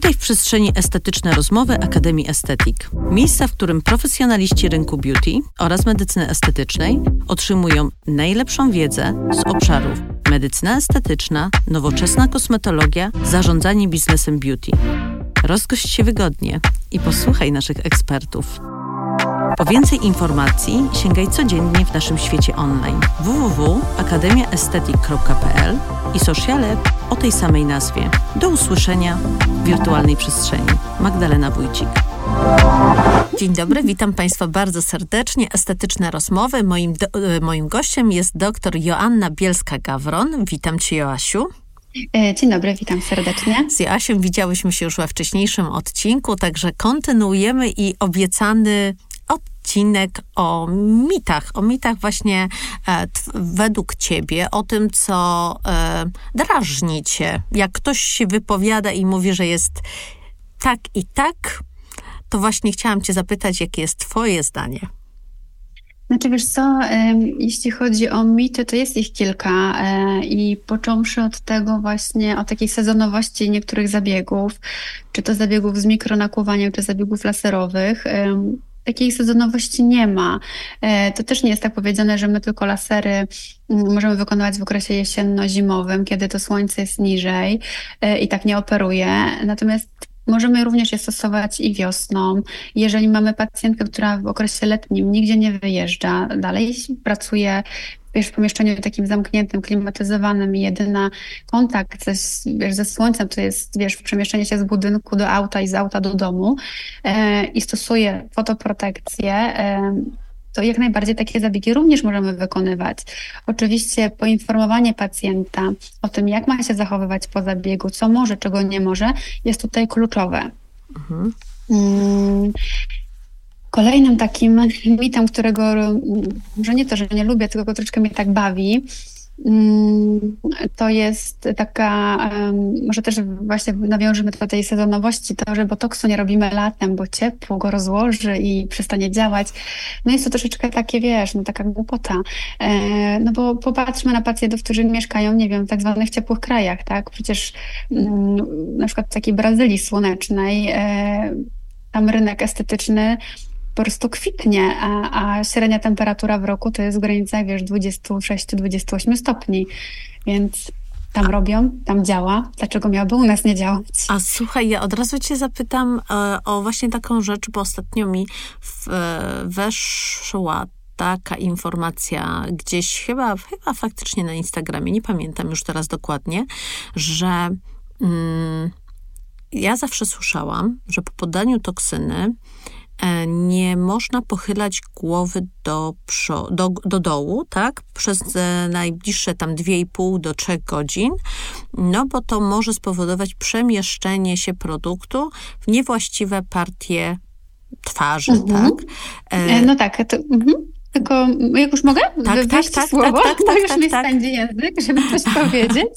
Witaj w przestrzeni Estetyczne Rozmowy Akademii Estetik. Miejsca, w którym profesjonaliści rynku beauty oraz medycyny estetycznej otrzymują najlepszą wiedzę z obszarów medycyna estetyczna, nowoczesna kosmetologia, zarządzanie biznesem beauty. Rozgość się wygodnie i posłuchaj naszych ekspertów. Po więcej informacji sięgaj codziennie w naszym świecie online www.akademiaestetyk.pl i sociale o tej samej nazwie. Do usłyszenia w wirtualnej przestrzeni. Magdalena Wójcik. Dzień dobry, witam Państwa bardzo serdecznie. Estetyczne rozmowy. Moim, do, e, moim gościem jest dr Joanna Bielska-Gawron. Witam Cię, Joasiu. E, dzień dobry, witam serdecznie. Z Joasią widziałyśmy się już we wcześniejszym odcinku, także kontynuujemy i obiecany odcinek o mitach, o mitach właśnie e, według ciebie, o tym, co e, drażni cię. Jak ktoś się wypowiada i mówi, że jest tak i tak, to właśnie chciałam cię zapytać, jakie jest twoje zdanie? Znaczy wiesz co, jeśli chodzi o mity, to jest ich kilka e, i począwszy od tego właśnie, o takiej sezonowości niektórych zabiegów, czy to zabiegów z mikronakłuwaniem, czy zabiegów laserowych, takiej sezonowości nie ma. E, to też nie jest tak powiedziane, że my tylko lasery mm, możemy wykonywać w okresie jesienno-zimowym, kiedy to słońce jest niżej e, i tak nie operuje. Natomiast Możemy również je stosować i wiosną. Jeżeli mamy pacjentkę, która w okresie letnim nigdzie nie wyjeżdża, dalej pracuje wiesz, w pomieszczeniu takim zamkniętym, klimatyzowanym i jedyna kontakt ze, wiesz, ze słońcem to jest, wiesz, przemieszczenie się z budynku do auta i z auta do domu e, i stosuje fotoprotekcję, e, to jak najbardziej takie zabiegi również możemy wykonywać. Oczywiście poinformowanie pacjenta o tym, jak ma się zachowywać po zabiegu, co może, czego nie może, jest tutaj kluczowe. Mhm. Mm. Kolejnym takim mitem, którego może nie to, że nie lubię, tylko troszeczkę mnie tak bawi, mm, to jest taka, może też właśnie nawiążemy do tej sezonowości, to, że botoksu nie robimy latem, bo ciepło go rozłoży i przestanie działać. No jest to troszeczkę takie, wiesz, no taka głupota. E, no bo popatrzmy na pacjentów, którzy mieszkają, nie wiem, w tak zwanych ciepłych krajach, tak? Przecież mm, na przykład w takiej Brazylii słonecznej, e, tam rynek estetyczny po prostu kwitnie, a, a średnia temperatura w roku to jest w granicach, wiesz, 26-28 stopni, więc tam robią, tam działa. Dlaczego miałoby u nas nie działać? A słuchaj, ja od razu cię zapytam e, o właśnie taką rzecz, bo ostatnio mi w, e, weszła taka informacja gdzieś, chyba, chyba faktycznie na Instagramie, nie pamiętam już teraz dokładnie, że mm, ja zawsze słyszałam, że po podaniu toksyny nie można pochylać głowy do, do, do dołu, tak, przez e, najbliższe tam 2,5 do 3 godzin, no bo to może spowodować przemieszczenie się produktu w niewłaściwe partie twarzy, mhm. tak? E, no tak, to, mhm. Tylko jak już mogę? Tak, tak, tak, słowo? tak, tak, tak, już tak, mi tak. spędzi język, żeby coś powiedzieć.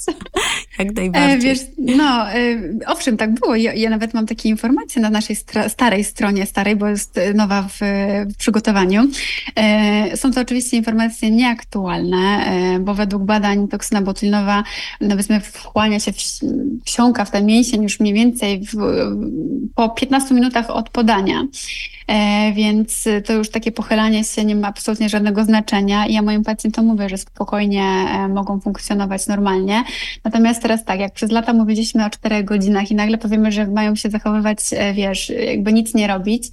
Jak najbardziej. Wiesz, no, owszem, tak było. Ja, ja, nawet mam takie informacje na naszej starej stronie, starej, bo jest nowa w, w przygotowaniu. Są to oczywiście informacje nieaktualne, bo według badań toksyna botulinowa, powiedzmy, wchłania się, wsiąka w ten mięsień już mniej więcej w, po 15 minutach od podania. E, więc to już takie pochylanie się nie ma absolutnie żadnego znaczenia i ja moim pacjentom mówię, że spokojnie e, mogą funkcjonować normalnie. Natomiast teraz tak, jak przez lata mówiliśmy o czterech godzinach i nagle powiemy, że mają się zachowywać, e, wiesz, jakby nic nie robić,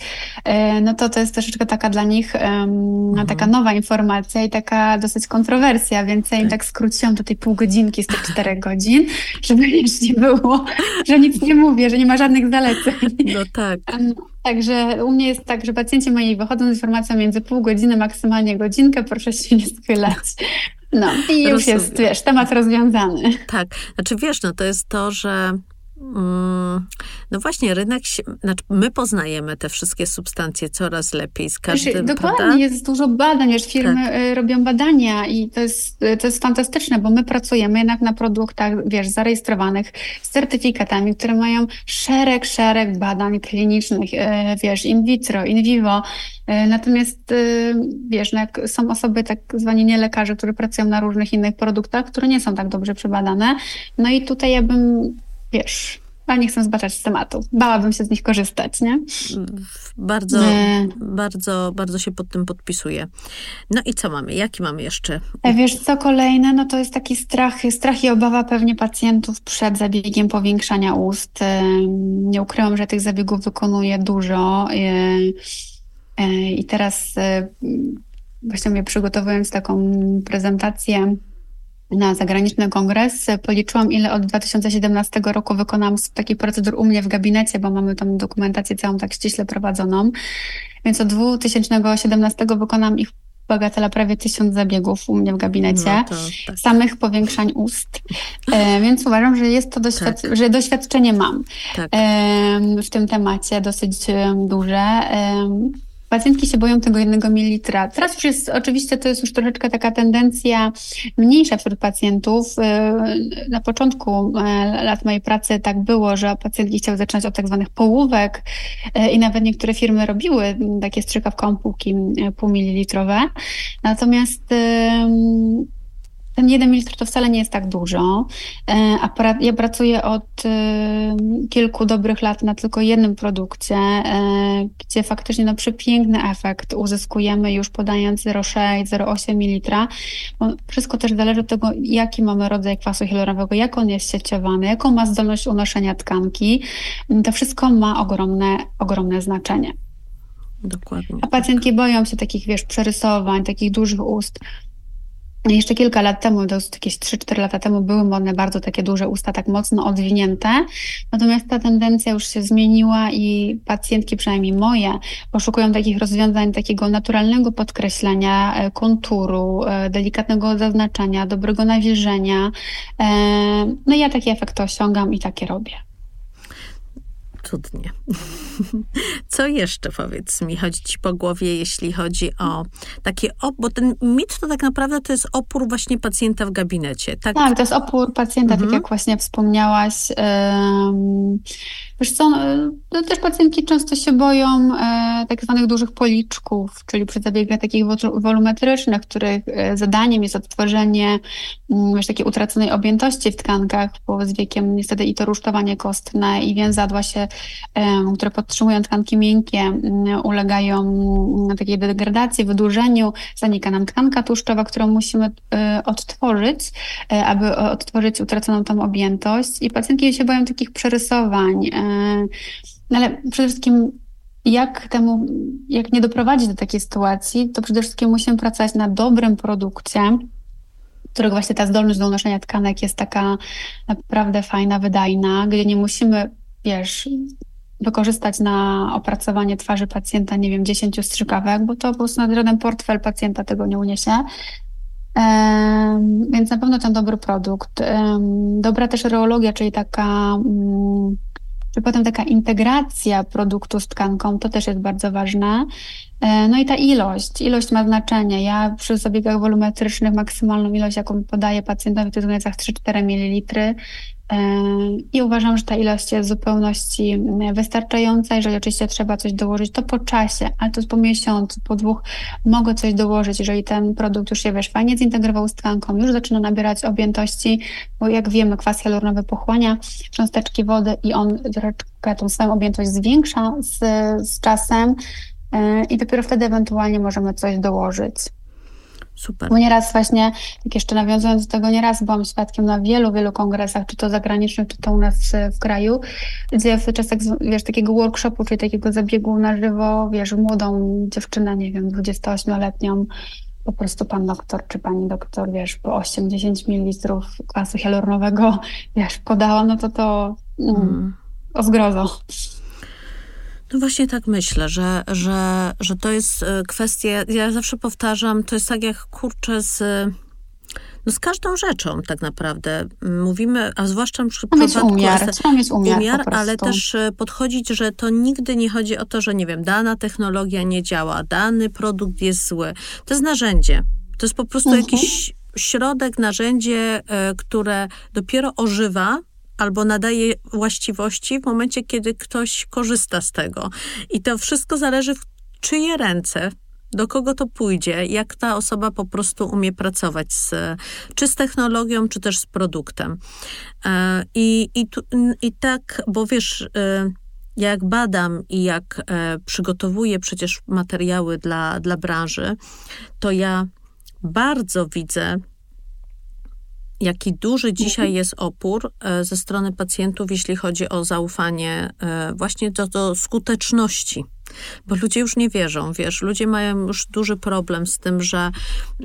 no to to jest troszeczkę taka dla nich mhm. taka nowa informacja i taka dosyć kontrowersja, więc ja im tak, tak skróciłam do tej pół godzinki z tych czterech godzin, żeby już nie było, że nic nie mówię, że nie ma żadnych zaleceń. No tak. Także u mnie jest tak, że pacjenci moi wychodzą z informacją między pół godziny, maksymalnie godzinkę, proszę się nie schylać. No i już Rozumiem. jest, wiesz, temat rozwiązany. Tak, znaczy wiesz, no to jest to, że no właśnie, rynek, się, znaczy my poznajemy te wszystkie substancje coraz lepiej z każdym, wiesz, Dokładnie, jest dużo badań, wiesz, firmy tak. Y, robią badania i to jest, y, to jest fantastyczne, bo my pracujemy jednak na produktach, wiesz, zarejestrowanych z certyfikatami, które mają szereg, szereg badań klinicznych, y, wiesz, in vitro, in vivo, Natomiast, wiesz, no są osoby, tak zwani nie lekarze, którzy pracują na różnych innych produktach, które nie są tak dobrze przebadane. No i tutaj ja bym wiesz, a nie chcę zbaczać z tematu. Bałabym się z nich korzystać, nie? Bardzo, nie. bardzo, bardzo się pod tym podpisuję. No i co mamy? Jaki mamy jeszcze? E, wiesz, co kolejne? No to jest taki strach, strach i obawa pewnie pacjentów przed zabiegiem powiększania ust. Nie ukrywam, że tych zabiegów wykonuję dużo. E, I teraz e, właśnie mnie przygotowując taką prezentację na zagraniczny kongres, policzyłam, ile od 2017 roku wykonałam takich procedur u mnie w gabinecie, bo mamy tam dokumentację całą tak ściśle prowadzoną. Więc od 2017 wykonałam ich bagatela prawie tysiąc zabiegów u mnie w gabinecie, no to, tak. samych powiększań ust. E, więc uważam, że jest to doświad tak. że doświadczenie mam tak. e, w tym temacie dosyć duże. E, Pacjentki się boją tego jednego mililitra. Teraz już jest, oczywiście to jest już troszeczkę taka tendencja mniejsza wśród pacjentów. Y, na początku e, lat mojej pracy tak było, że pacjentki chciały zaczynać od tak zwanych połówek e, i nawet niektóre firmy robiły takie strzykawką ampułki e, półmililitrowe. Natomiast ten jeden mililitr to wcale nie jest tak dużo. E, ja pracuję od e, kilku dobrych lat na tylko jednym produkcie, e, gdzie faktycznie no, przepiękny efekt uzyskujemy już podając 0,6, 0,8 ml. Wszystko też zależy od tego, jaki mamy rodzaj kwasu hialuronowego, jak on jest sieciowany, jaką ma zdolność unoszenia tkanki. To wszystko ma ogromne, ogromne znaczenie. Dokładnie. A pacjentki tak. boją się takich, wiesz, przerysowań, takich dużych ust. Jeszcze kilka lat temu, to jakieś 3-4 lata temu, były modne bardzo takie duże usta, tak mocno odwinięte. Natomiast ta tendencja już się zmieniła i pacjentki, przynajmniej moje, poszukują takich rozwiązań takiego naturalnego podkreślenia e, konturu, e, delikatnego zaznaczenia, dobrego nawilżenia. E, no i ja taki efekt osiągam i takie robię cudnie. Co jeszcze, powiedz mi, chodzi ci po głowie, jeśli chodzi o takie, op- bo ten mit to tak naprawdę to jest opór właśnie pacjenta w gabinecie, tak? Tak, to jest opór pacjenta, mhm. tak jak właśnie wspomniałaś. Wiesz co, no, no, też pacjentki często się boją e, tak zwanych dużych policzków, czyli przy zabiegach takich wolumetrycznych, których e, zadaniem jest odtworzenie mm, wiesz, takiej utraconej objętości w tkankach, bo z wiekiem niestety i to rusztowanie kostne i więzadła się, e, które podtrzymują tkanki miękkie, mm, ulegają mm, takiej degradacji, wydłużeniu, zanika nam tkanka tłuszczowa, którą musimy e, odtworzyć, e, aby odtworzyć utraconą tą objętość. I pacjentki się boją takich przerysowań, e, no ale przede wszystkim jak temu, jak nie doprowadzić do takiej sytuacji, to przede wszystkim musimy pracować na dobrym produkcie, którego właśnie ta zdolność do unoszenia tkanek jest taka naprawdę fajna, wydajna, gdzie nie musimy, wiesz, wykorzystać na opracowanie twarzy pacjenta, nie wiem, 10 strzykawek, bo to po prostu żaden portfel pacjenta tego nie uniesie. Więc na pewno ten dobry produkt. Dobra też reologia, czyli taka mm, czy potem taka integracja produktu z tkanką, to też jest bardzo ważne. E, no i ta ilość, ilość ma znaczenie. Ja przy zabiegach wolumetrycznych maksymalną ilość, jaką podaję pacjentowi, to jest w granicach 3-4 ml. I uważam, że ta ilość jest w zupełności mm, wystarczająca. Jeżeli oczywiście trzeba coś dołożyć, to po czasie, ale to po miesiącu, po dwóch mogę coś dołożyć, jeżeli ten produkt już się wiesz, fajnie zintegrował z tkanką, już zaczyna nabierać objętości, bo jak wiemy, kwas hialuronowy pochłania cząsteczki wody i on troszeczkę tą swoją objętość zwiększa z, z czasem e, i dopiero wtedy ewentualnie możemy coś dołożyć. Super. Bo nieraz właśnie, tak jeszcze nawiązując do tego, nieraz byłam świadkiem na wielu, wielu kongresach, czy to zagranicznych, czy to u nas w kraju, gdzie podczas tak, wiesz, takiego workshopu, czyli takiego zabiegu na żywo, wiesz, młodą dziewczynę, nie wiem, 28-letnią, po prostu pan doktor czy pani doktor, wiesz, po 8-10 ml kwasu hialuronowego, wiesz, podała, no to to mm, mm. o zgrozo. No właśnie tak myślę, że, że, że to jest e, kwestia, ja zawsze powtarzam, to jest tak jak kurczę z, no z każdą rzeczą tak naprawdę. Mówimy, a zwłaszcza w przypadku... umiar, trzeba mieć umiar, umiar ale też e, podchodzić, że to nigdy nie chodzi o to, że nie wiem, dana technologia nie działa, dany produkt jest zły. To jest narzędzie. To jest po prostu mhm. jakiś środek, narzędzie, e, które dopiero ożywa albo nadaje właściwości w momencie, kiedy ktoś korzysta z tego. I to wszystko zależy w czyje ręce do kogo to pójdzie, jak ta osoba po prostu umie pracować z, czy z technologią, czy też z produktem. E, I, i, tu, i tak, bo wiesz, e, jak badam i jak e, przygotowuję przecież materiały dla, dla branży, to ja bardzo widzę, jaki duży dzisiaj mhm. jest opór ze strony pacjentów, jeśli chodzi o zaufanie właśnie do, do skuteczności bo ludzie już nie wierzą, wiesz, ludzie mają już duży problem z tym, że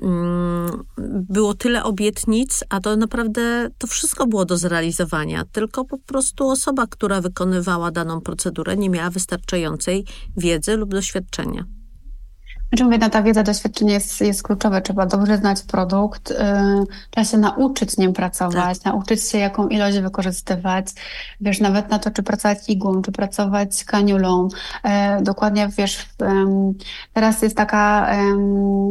mm, było tyle obietnic, a to naprawdę to wszystko było do zrealizowania, tylko po prostu osoba, która wykonywała daną procedurę, nie miała wystarczającej wiedzy lub doświadczenia. Znaczy mówię, no ta wiedza, doświadczenie jest, jest kluczowe. Trzeba dobrze znać produkt, yy, trzeba się nauczyć nim pracować, tak. nauczyć się jaką ilość wykorzystywać. Wiesz, nawet na to, czy pracować igłą, czy pracować kaniulą. Yy, dokładnie, wiesz, yy, teraz jest taka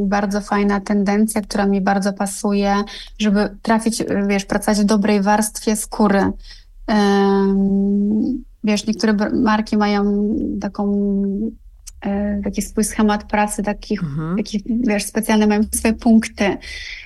bardzo fajna tendencja, która mi bardzo pasuje, żeby trafić, wiesz, pracować w dobrej warstwie skóry. Wiesz, niektóre marki mają taką taki swój schemat pracy, takich, mhm. takich, wiesz, specjalne mają swoje punkty.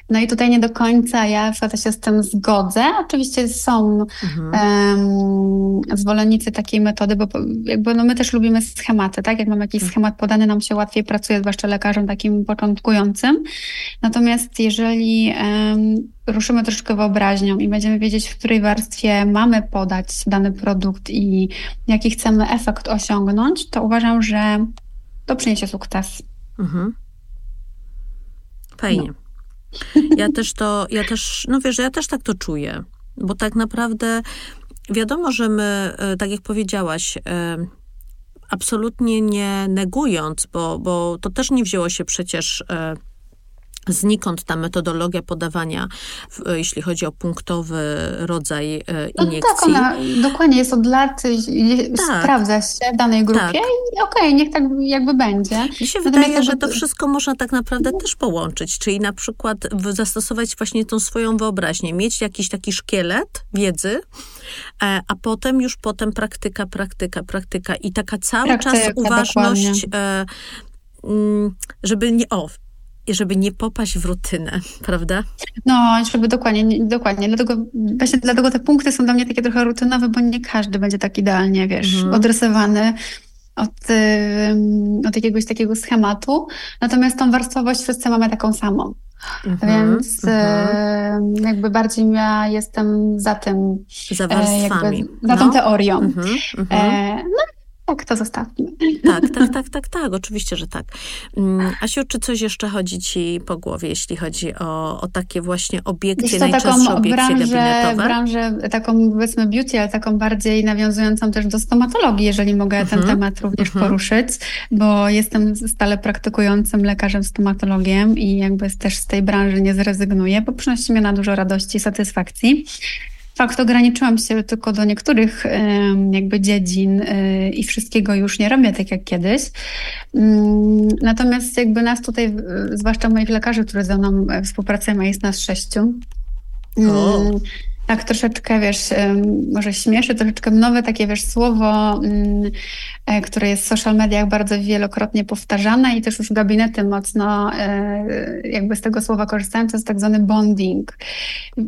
No i tutaj nie do końca ja się z tym zgodzę. Oczywiście są mhm. um, zwolennicy takiej metody, bo jakby no my też lubimy schematy, tak? Jak mamy jakiś mhm. schemat podany, nam się łatwiej pracuje, zwłaszcza lekarzom takim początkującym. Natomiast jeżeli um, ruszymy troszkę wyobraźnią i będziemy wiedzieć, w której warstwie mamy podać dany produkt i jaki chcemy efekt osiągnąć, to uważam, że to przyniesie sukces. Mhm. Fajnie. No. Ja też to, ja też, no wiesz, ja też tak to czuję, bo tak naprawdę wiadomo, że my, e, tak jak powiedziałaś, e, absolutnie nie negując, bo, bo to też nie wzięło się przecież e, Znikąd ta metodologia podawania, jeśli chodzi o punktowy rodzaj iniekcji. No tak, ona dokładnie jest od lat, tak. sprawdza się w danej grupie tak. i okej, okay, niech tak jakby będzie. Mi się wydaje, że to wszystko można tak naprawdę też połączyć, czyli na przykład zastosować właśnie tą swoją wyobraźnię, mieć jakiś taki szkielet wiedzy, e, a potem już potem praktyka, praktyka, praktyka i taka cały praktyka, czas uważność, dokładnie. Mm, żeby nie, o, żeby nie popaść w rutynę, prawda? No, żeby dokładnie, dokładnie. Dlatego, właśnie dlatego te punkty są dla mnie takie trochę rutynowe, bo nie każdy będzie tak idealnie, wiesz, mhm. odrysowany od, od jakiegoś takiego schematu. Natomiast tą warstwowość wszyscy mamy taką samą. Mhm, Więc mhm. jakby bardziej ja jestem za tym. Za warstwami. Jakby, za no. tą teorią. Mhm, e, no tak, to zostawmy. Tak, tak, tak, tak, tak, oczywiście, że tak. Mm, Asiu, czy coś jeszcze chodzi ci po głowie, jeśli chodzi o, o takie właśnie obiekcje, najczęstsze obiekcje branżę, gabinetowe? branżę taką, powiedzmy, beauty, ale taką bardziej nawiązującą też do stomatologii, jeżeli mogę mhm. ten temat również mhm. poruszyć, bo jestem stale praktykującym lekarzem stomatologiem i jakby też z tej branży nie zrezygnuję, bo przynosi mi na dużo radości i satysfakcji fakt ograniczyłam się tylko do niektórych jakby dziedzin y, i wszystkiego już nie robię tak jak kiedyś. Mm, natomiast jakby nas tutaj, zwłaszcza moich lekarzy, którzy ze mną e, współpracują, a jest nas sześciu. O. Tak troszeczkę, wiesz, może śmieszy, troszeczkę nowe takie, wiesz, słowo, mm, e, które jest w social mediach bardzo wielokrotnie powtarzane i też już gabinety mocno e, jakby z tego słowa korzystają, to jest tak zwany bonding.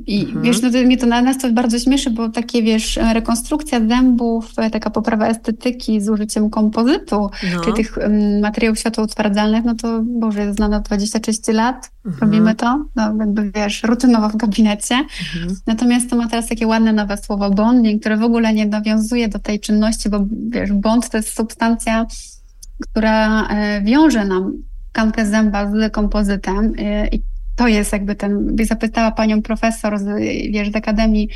I mhm. wiesz, no to mnie to na nas to bardzo śmieszy, bo takie, wiesz, rekonstrukcja zębów, e, taka poprawa estetyki z użyciem kompozytu, no. czyli tych materiałów światłoutwardzalnych, no to, Boże, znane od 26 lat, mhm. robimy to, no jakby, wiesz, rutynowo w gabinecie. Mhm. Natomiast to ma teraz takie ładne nowe słowo bonding, które w ogóle nie nawiązuje do tej czynności, bo wiesz, bond to jest substancja, która e, wiąże nam tkankę zęba z kompozytem e, i to jest jakby ten, zapytała panią profesor z, wiesz, z Akademii,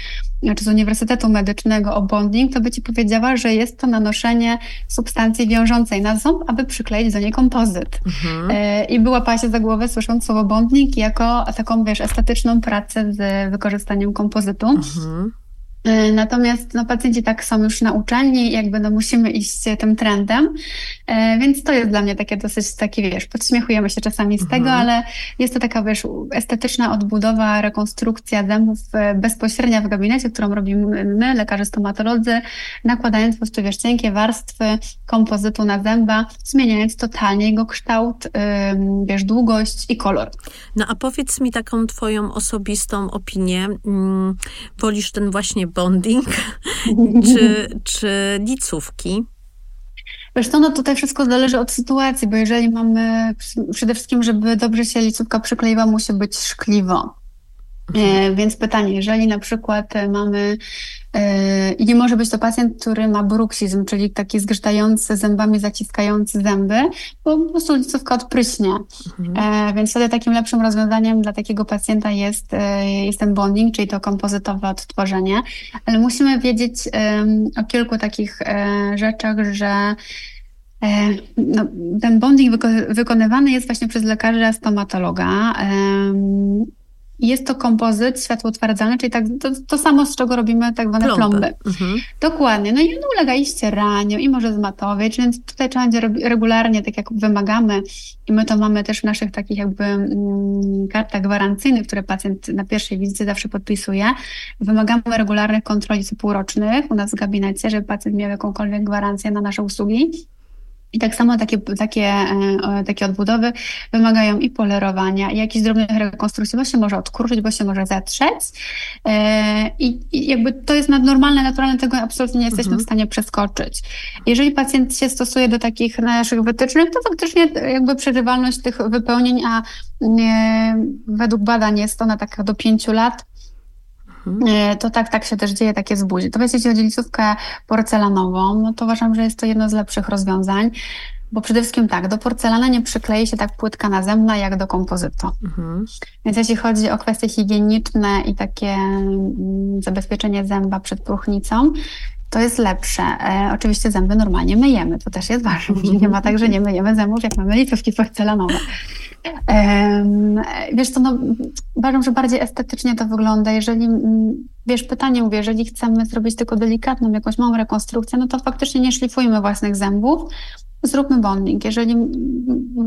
czy z Uniwersytetu Medycznego o bonding, to by ci powiedziała, że jest to nanoszenie substancji wiążącej na ząb, aby przykleić do niej kompozyt. Mhm. E, I była się za głowę słysząc słowo bonding jako taką, wiesz, estetyczną pracę z wykorzystaniem kompozytu. Mhm. E, natomiast no, pacjenci tak są już nauczeni, jakby no, musimy iść tym trendem, e, więc to jest dla mnie takie dosyć, takie wiesz, podśmiechujemy się czasami z mhm. tego, ale jest to taka wiesz, estetyczna odbudowa, rekonstrukcja zębów e, bezpośrednia w gabinecie, którą robimy my, lekarze stomatolodzy, nakładając po prostu wiesz, cienkie warstwy kompozytu na zęba, zmieniając totalnie jego kształt, wiesz, długość i kolor. No a powiedz mi taką twoją osobistą opinię, mm, wolisz ten właśnie bonding, czy, czy licówki? Wiesz to no tutaj wszystko zależy od sytuacji, bo jeżeli mamy przede wszystkim, żeby dobrze się licówka przykleiła, musi być szkliwo. Mhm. Więc pytanie, jeżeli na przykład mamy e, i nie może być to pacjent, który ma bruksizm, czyli taki zgrzytający zębami, zaciskający zęby, bo po prostu licówka odpryśnie. Mhm. E, więc wtedy takim lepszym rozwiązaniem dla takiego pacjenta jest, e, jest ten bonding, czyli to kompozytowe odtworzenie. Ale musimy wiedzieć o kilku takich rzeczach, że no, ten bonding wykonywany jest właśnie przez lekarza stomatologa. Jest to kompozyt światłotwardzalny, czyli tak, to, to samo, z czego robimy tak zwane plomby. plomby. Mhm. Dokładnie. No i on ulega i ścieraniu, i może zmatowieć, więc tutaj trzeba będzie regularnie, tak jak wymagamy, i my to mamy też w naszych takich jakby mm, kartach gwarancyjnych, które pacjent na pierwszej wizycie zawsze podpisuje, wymagamy regularnych kontroli półrocznych u nas w gabinecie, żeby pacjent miał jakąkolwiek gwarancję na nasze usługi. I tak samo takie, takie, e, takie odbudowy wymagają i polerowania, i jakichś drobnych rekonstrukcji, bo się może odkurzyć, bo się może zatrzeć. E, I, I, jakby to jest normalne, naturalne, tego absolutnie nie jesteśmy mhm. w stanie przeskoczyć. Jeżeli pacjent się stosuje do takich naszych wytycznych, to faktycznie jakby przeżywalność tych wypełnień, a według badań jest ona taka do pięciu lat, Mhm. E, to tak, tak się też dzieje, takie zbudzie. To jeśli chodzi o licówkę porcelanową, no to uważam, że jest to jedno z lepszych rozwiązań. Bo przede wszystkim tak, do porcelany nie przyklei się tak płytka nazemna jak do kompozytu. Mhm. Więc jeśli chodzi o kwestie higieniczne i takie mm, zabezpieczenie zęba przed próchnicą, to jest lepsze. E, oczywiście zęby normalnie myjemy, to też jest ważne. Nie ma tak, że nie myjemy zębów, jak mamy licówki porcelanowe. Wiesz to no, uważam, że bardziej estetycznie to wygląda. Jeżeli, wiesz, pytanie mówię, jeżeli chcemy zrobić tylko delikatną, jakąś małą rekonstrukcję, no to faktycznie nie szlifujmy własnych zębów, zróbmy bonding. Jeżeli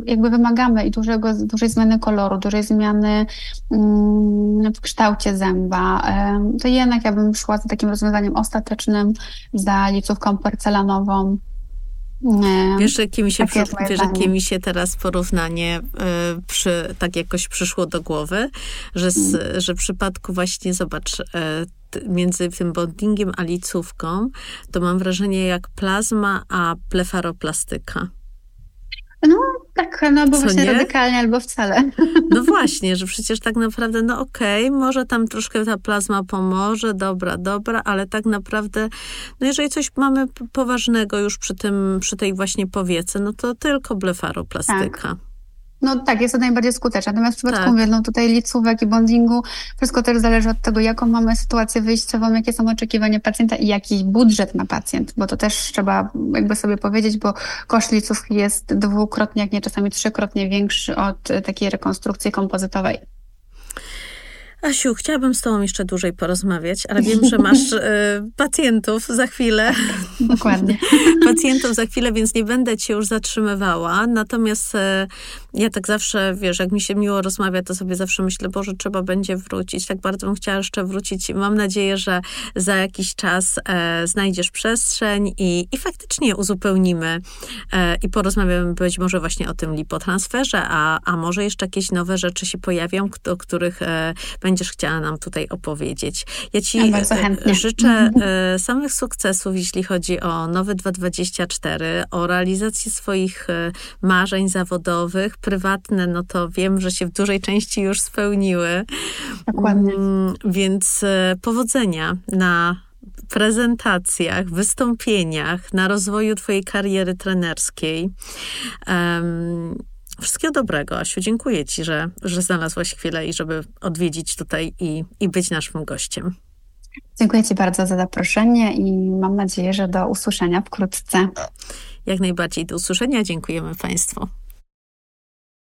jakby wymagamy i dużego, dużej zmiany koloru, dużej zmiany mm, w kształcie zęba, to jednak ja bym szła za takim rozwiązaniem ostatecznym, za licówką porcelanową, wiesz, jakie mi się, przy, wiesz, jakie mi się teraz porównanie y, przy, tak jakoś przyszło do głowy, że, z, mm. że w przypadku właśnie, zobacz, y, między tym bondingiem a licówką, to mam wrażenie jak plazma, a plefaroplastyka. No tak, no bo Co właśnie nie? radykalnie albo wcale. No właśnie, że przecież tak naprawdę, no okej, okay, może tam troszkę ta plazma pomoże, dobra, dobra, ale tak naprawdę, no jeżeli coś mamy poważnego już przy tym, przy tej właśnie powiece, no to tylko blefaroplastyka. Tak. No tak, jest to najbardziej skuteczne. Natomiast w przypadku, tak. mówię, no tutaj licówek i bondingu, wszystko też zależy od tego, jaką mamy sytuację wyjściową, jakie są oczekiwania pacjenta i jaki budżet ma pacjent, bo to też trzeba jakby sobie powiedzieć, bo koszt licówki jest dwukrotnie, jak nie czasami trzykrotnie większy od takiej rekonstrukcji kompozytowej. Asiu, chciałabym z Tobą jeszcze dłużej porozmawiać, ale wiem, że masz y, pacjentów za chwilę. Dokładnie. pacjentów za chwilę, więc nie będę Cię już zatrzymywała. Natomiast y, ja tak zawsze, wiesz, jak mi się miło rozmawia, to sobie zawsze myślę, Boże, trzeba będzie wrócić. Tak bardzo bym chciała jeszcze wrócić. Mam nadzieję, że za jakiś czas e, znajdziesz przestrzeń i, i faktycznie uzupełnimy e, i porozmawiamy być może właśnie o tym lipotransferze, a, a może jeszcze jakieś nowe rzeczy się pojawią, o których e, będziesz chciała nam tutaj opowiedzieć. Ja Ci ja e, życzę e, samych sukcesów, jeśli chodzi o nowy 224, o realizację swoich e, marzeń zawodowych, prywatne, no to wiem, że się w dużej części już spełniły. Dokładnie. Mm, więc powodzenia na prezentacjach, wystąpieniach, na rozwoju Twojej kariery trenerskiej. Um, Wszystkiego dobrego, Asiu. Dziękuję Ci, że, że znalazłaś chwilę i żeby odwiedzić tutaj i, i być naszym gościem. Dziękuję Ci bardzo za zaproszenie i mam nadzieję, że do usłyszenia wkrótce. Jak najbardziej do usłyszenia. Dziękujemy Państwu.